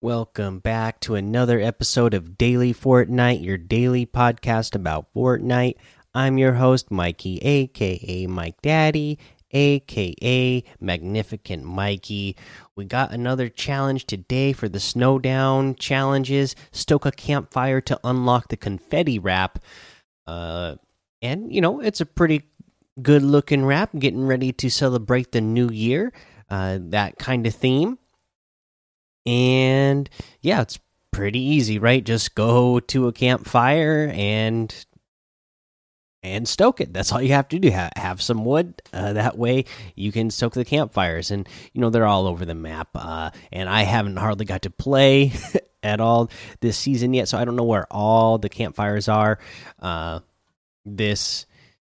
Welcome back to another episode of Daily Fortnite, your daily podcast about Fortnite. I'm your host, Mikey, aka Mike Daddy, aka Magnificent Mikey. We got another challenge today for the Snowdown challenges. Stoke a campfire to unlock the confetti wrap. Uh, and, you know, it's a pretty good looking wrap, getting ready to celebrate the new year. Uh, that kind of theme. And yeah, it's pretty easy, right? Just go to a campfire and and stoke it. That's all you have to do. Ha have some wood. Uh, that way you can stoke the campfires. And you know they're all over the map. Uh, and I haven't hardly got to play at all this season yet, so I don't know where all the campfires are uh, this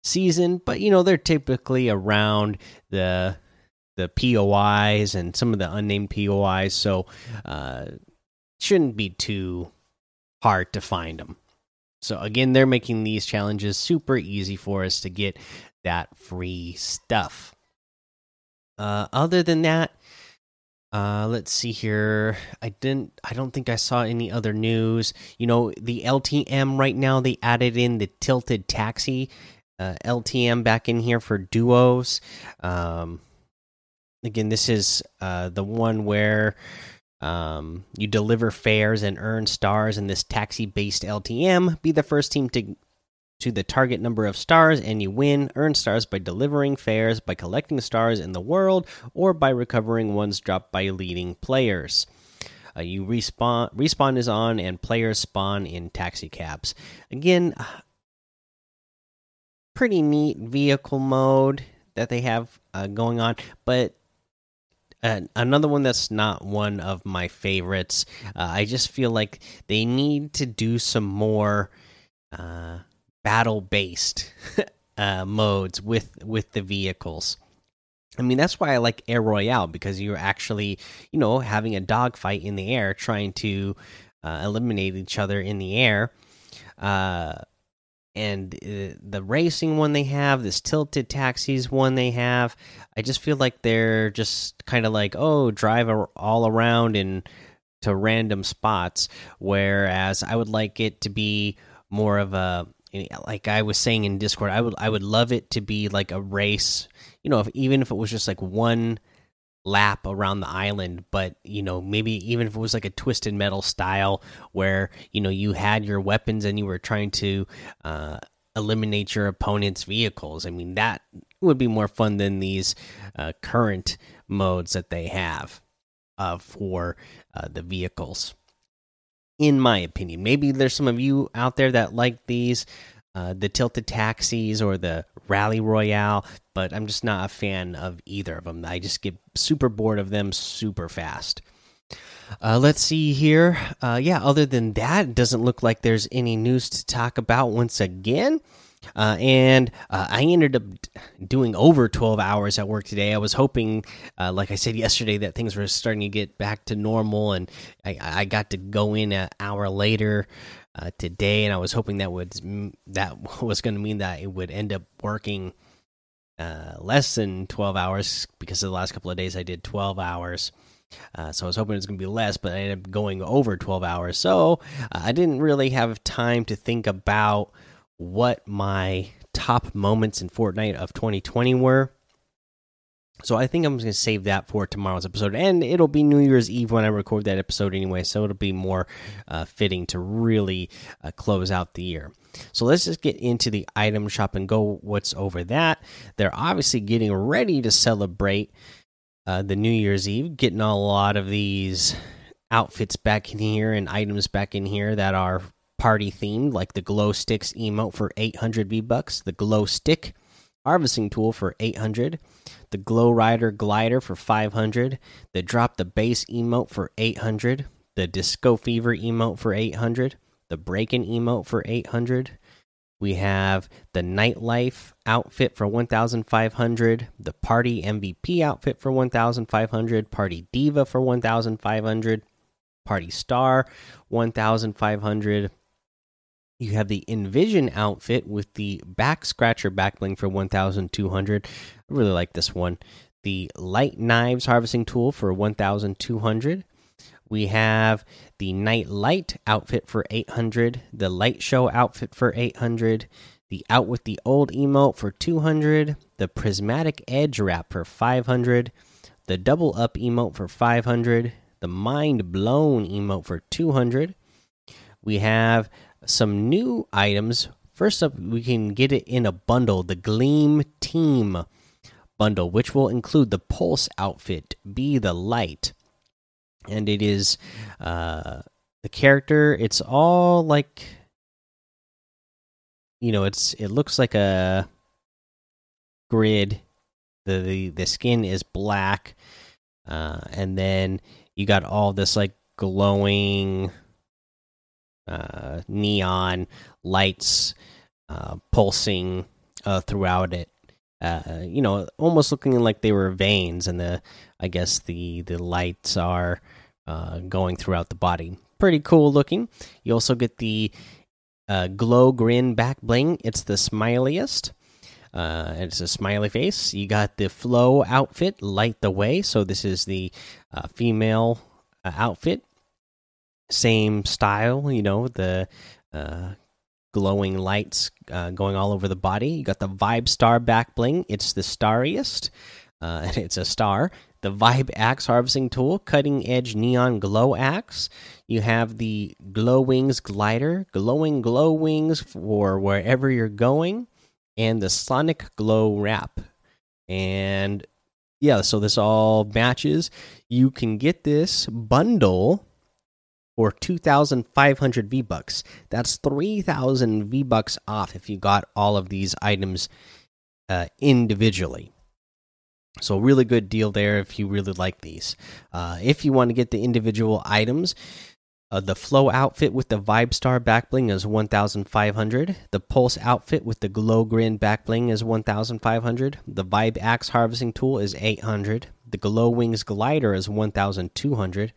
season. But you know they're typically around the the POIs and some of the unnamed POIs, so uh, shouldn't be too hard to find them. So again, they're making these challenges super easy for us to get that free stuff. Uh, other than that, uh, let's see here. I didn't. I don't think I saw any other news. You know, the LTM right now they added in the tilted taxi uh, LTM back in here for duos. Um, again, this is uh, the one where um, you deliver fares and earn stars in this taxi-based LTM. Be the first team to to the target number of stars, and you win. Earn stars by delivering fares, by collecting stars in the world, or by recovering ones dropped by leading players. Uh, you respawn. Respawn is on, and players spawn in taxi cabs. Again, pretty neat vehicle mode that they have uh, going on, but uh, another one that's not one of my favorites. Uh, I just feel like they need to do some more uh, battle based uh, modes with with the vehicles. I mean, that's why I like Air Royale because you're actually, you know, having a dogfight in the air, trying to uh, eliminate each other in the air. And uh, the racing one they have, this tilted taxis one they have, I just feel like they're just kind of like, oh, drive all around and to random spots. Whereas I would like it to be more of a, like I was saying in Discord, I would I would love it to be like a race. You know, if, even if it was just like one lap around the island but you know maybe even if it was like a twisted metal style where you know you had your weapons and you were trying to uh, eliminate your opponent's vehicles. I mean that would be more fun than these uh, current modes that they have uh, for uh, the vehicles. In my opinion maybe there's some of you out there that like these uh, the tilted taxis or the rally royale but i'm just not a fan of either of them i just get super bored of them super fast. Uh, let's see here. Uh, yeah other than that it doesn't look like there's any news to talk about once again uh, and uh, I ended up doing over 12 hours at work today. I was hoping, uh, like I said yesterday, that things were starting to get back to normal, and I, I got to go in an hour later uh, today, and I was hoping that would that was going to mean that it would end up working uh, less than 12 hours because of the last couple of days I did 12 hours. Uh, so I was hoping it was going to be less, but I ended up going over 12 hours. So uh, I didn't really have time to think about what my top moments in Fortnite of 2020 were. So I think I'm just going to save that for tomorrow's episode, and it'll be New Year's Eve when I record that episode anyway. So it'll be more uh, fitting to really uh, close out the year. So let's just get into the item shop and go what's over that. They're obviously getting ready to celebrate uh, the New Year's Eve, getting a lot of these outfits back in here and items back in here that are party themed, like the glow sticks emote for 800 V bucks, the glow stick harvesting tool for 800 the glow rider glider for 500 the drop the bass emote for 800 the disco fever emote for 800 the breaking emote for 800 we have the nightlife outfit for 1500 the party mvp outfit for 1500 party diva for 1500 party star 1500 you have the Envision outfit with the back scratcher backbling for 1200. I really like this one. The light knives harvesting tool for 1200. We have the Night Light outfit for 800, the Light Show outfit for 800, the Out with the Old emote for 200, the Prismatic Edge wrap for 500, the Double Up emote for 500, the Mind Blown emote for 200. We have some new items. First up, we can get it in a bundle the Gleam Team bundle, which will include the Pulse outfit, Be the Light. And it is uh, the character, it's all like you know, it's it looks like a grid. The the, the skin is black, uh, and then you got all this like glowing uh, neon lights uh, pulsing uh, throughout it. Uh, you know, almost looking like they were veins, and the I guess the the lights are uh, going throughout the body. Pretty cool looking. You also get the uh, glow grin back bling. It's the smiliest. Uh, it's a smiley face. You got the flow outfit, light the way. So this is the uh, female uh, outfit, same style. You know the uh, glowing lights uh, going all over the body. You got the vibe star back bling. It's the starriest, uh, and it's a star the Vibe Axe Harvesting Tool, Cutting Edge Neon Glow Axe. You have the Glow Wings Glider, Glowing Glow Wings for wherever you're going, and the Sonic Glow Wrap. And yeah, so this all matches. You can get this bundle for 2,500 V Bucks. That's 3,000 V Bucks off if you got all of these items uh, individually. So, really good deal there if you really like these. Uh, if you want to get the individual items, uh, the Flow outfit with the Vibe Star backbling is 1,500. The Pulse outfit with the Glow Grin backbling is 1,500. The Vibe Axe Harvesting Tool is 800. The Glow Wings Glider is 1,200.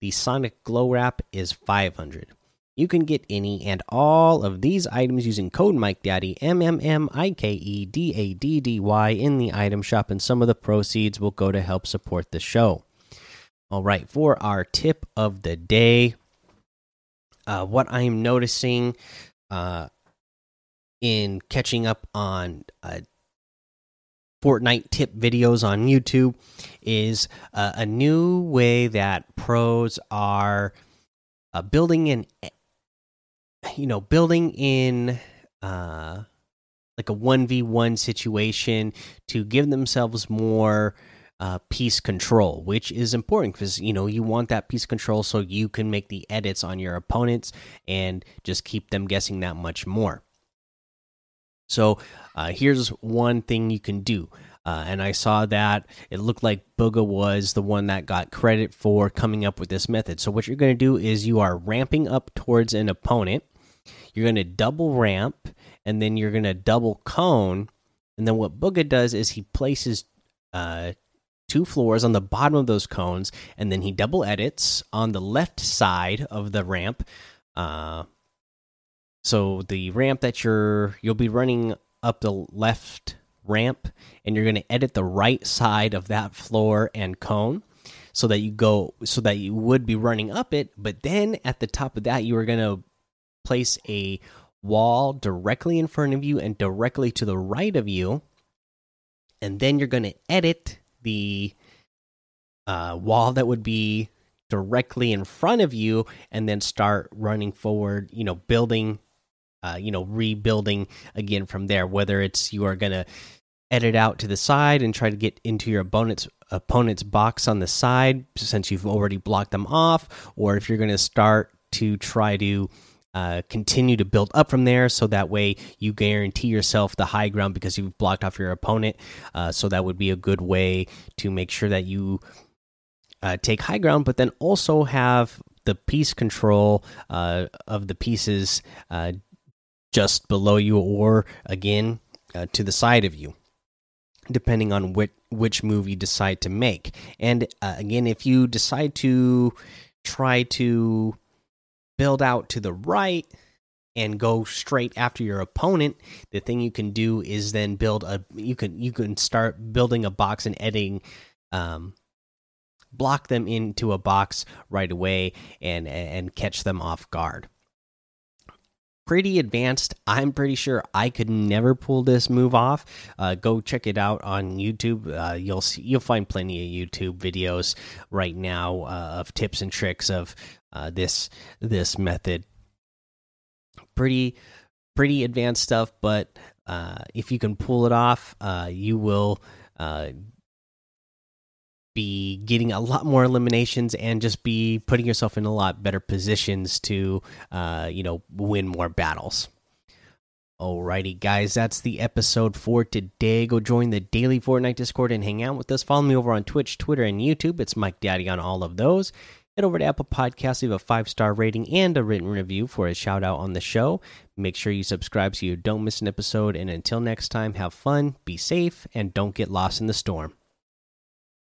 The Sonic Glow Wrap is 500. You can get any and all of these items using code MikeDaddy, M M M I K E D A D D Y, in the item shop, and some of the proceeds will go to help support the show. All right, for our tip of the day, uh, what I'm noticing uh, in catching up on uh, Fortnite tip videos on YouTube is uh, a new way that pros are uh, building an you know, building in uh like a 1v1 situation to give themselves more uh, piece control, which is important because you know you want that piece control so you can make the edits on your opponents and just keep them guessing that much more. So uh, here's one thing you can do. Uh, and I saw that it looked like Bugha was the one that got credit for coming up with this method. So what you're going to do is you are ramping up towards an opponent, you're going to double ramp and then you're going to double cone. And then what Bugha does is he places uh, two floors on the bottom of those cones and then he double edits on the left side of the ramp. Uh, so the ramp that you're you'll be running up the left ramp and you're going to edit the right side of that floor and cone so that you go so that you would be running up it but then at the top of that you are going to place a wall directly in front of you and directly to the right of you. And then you're going to edit the uh, wall that would be directly in front of you and then start running forward, you know, building, uh, you know, rebuilding again from there. Whether it's you are going to edit out to the side and try to get into your opponent's opponent's box on the side since you've already blocked them off or if you're going to start to try to uh, continue to build up from there so that way you guarantee yourself the high ground because you've blocked off your opponent uh, so that would be a good way to make sure that you uh, take high ground but then also have the piece control uh, of the pieces uh, just below you or again to the side of you depending on which which move you decide to make. And again if you decide to try to build out to the right and go straight after your opponent the thing you can do is then build a you can you can start building a box and editing um block them into a box right away and and catch them off guard pretty advanced. I'm pretty sure I could never pull this move off. Uh, go check it out on YouTube. Uh, you'll see, you'll find plenty of YouTube videos right now uh, of tips and tricks of uh, this this method. Pretty pretty advanced stuff, but uh, if you can pull it off, uh, you will be getting a lot more eliminations and just be putting yourself in a lot better positions to, uh, you know, win more battles. Alrighty, guys, that's the episode for today. Go join the daily Fortnite Discord and hang out with us. Follow me over on Twitch, Twitter, and YouTube. It's Mike Daddy on all of those. Head over to Apple Podcasts, leave a five star rating and a written review for a shout out on the show. Make sure you subscribe so you don't miss an episode. And until next time, have fun, be safe, and don't get lost in the storm.